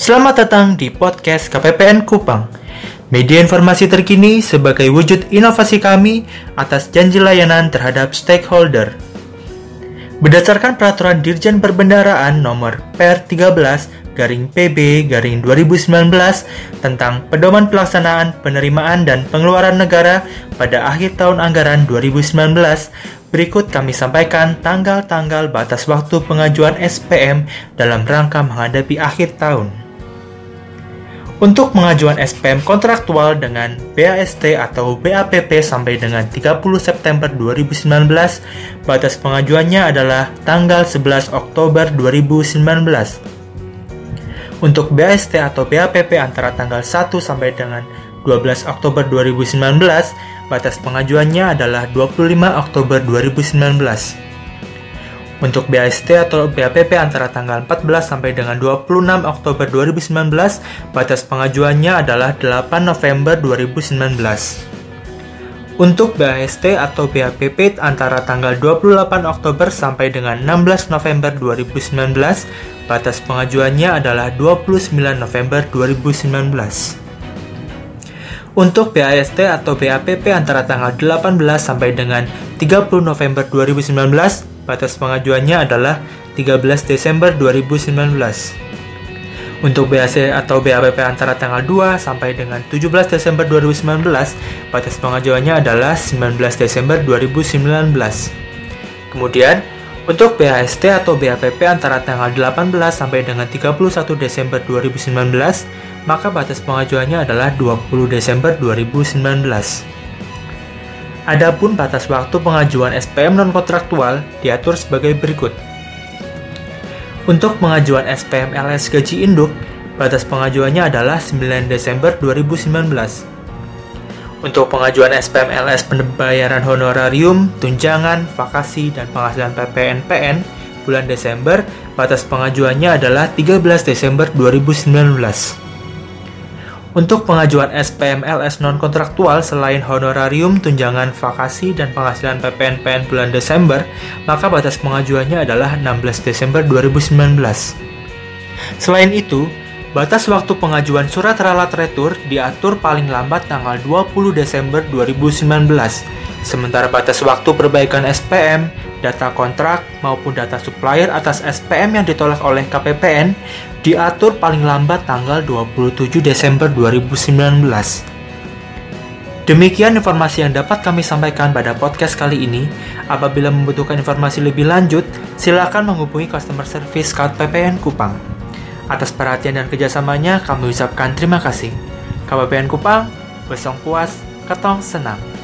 Selamat datang di podcast KPPN Kupang. Media informasi terkini sebagai wujud inovasi kami atas janji layanan terhadap stakeholder. Berdasarkan peraturan Dirjen Perbendaraan nomor Per 13 garing PB garing 2019 tentang pedoman pelaksanaan penerimaan dan pengeluaran negara pada akhir tahun anggaran 2019, berikut kami sampaikan tanggal-tanggal batas waktu pengajuan SPM dalam rangka menghadapi akhir tahun. Untuk pengajuan SPM kontraktual dengan BAST atau BAPP sampai dengan 30 September 2019, batas pengajuannya adalah tanggal 11 Oktober 2019. Untuk BAST atau BAPP antara tanggal 1 sampai dengan 12 Oktober 2019, batas pengajuannya adalah 25 Oktober 2019. Untuk BAST atau BAPP antara tanggal 14 sampai dengan 26 Oktober 2019, batas pengajuannya adalah 8 November 2019. Untuk BAST atau BAPP antara tanggal 28 Oktober sampai dengan 16 November 2019, batas pengajuannya adalah 29 November 2019. Untuk BAST atau BAPP antara tanggal 18 sampai dengan 30 November 2019, Batas pengajuannya adalah 13 Desember 2019. Untuk BAC atau BAPP antara tanggal 2 sampai dengan 17 Desember 2019, batas pengajuannya adalah 19 Desember 2019. Kemudian, untuk BAST atau BAPP antara tanggal 18 sampai dengan 31 Desember 2019, maka batas pengajuannya adalah 20 Desember 2019. Adapun batas waktu pengajuan SPM non-kontraktual diatur sebagai berikut. Untuk pengajuan SPM LS gaji induk, batas pengajuannya adalah 9 Desember 2019. Untuk pengajuan SPM LS pembayaran honorarium, tunjangan, vakasi, dan penghasilan PPNPN bulan Desember, batas pengajuannya adalah 13 Desember 2019. Untuk pengajuan SPM LS non-kontraktual selain honorarium, tunjangan vakasi, dan penghasilan PPNPN bulan Desember, maka batas pengajuannya adalah 16 Desember 2019. Selain itu, batas waktu pengajuan surat ralat retur diatur paling lambat tanggal 20 Desember 2019, sementara batas waktu perbaikan SPM, data kontrak, maupun data supplier atas SPM yang ditolak oleh KPPN diatur paling lambat tanggal 27 Desember 2019. Demikian informasi yang dapat kami sampaikan pada podcast kali ini. Apabila membutuhkan informasi lebih lanjut, silakan menghubungi customer service KPPN Kupang. Atas perhatian dan kerjasamanya, kami ucapkan terima kasih. KPPN Kupang, besong puas, ketong senang.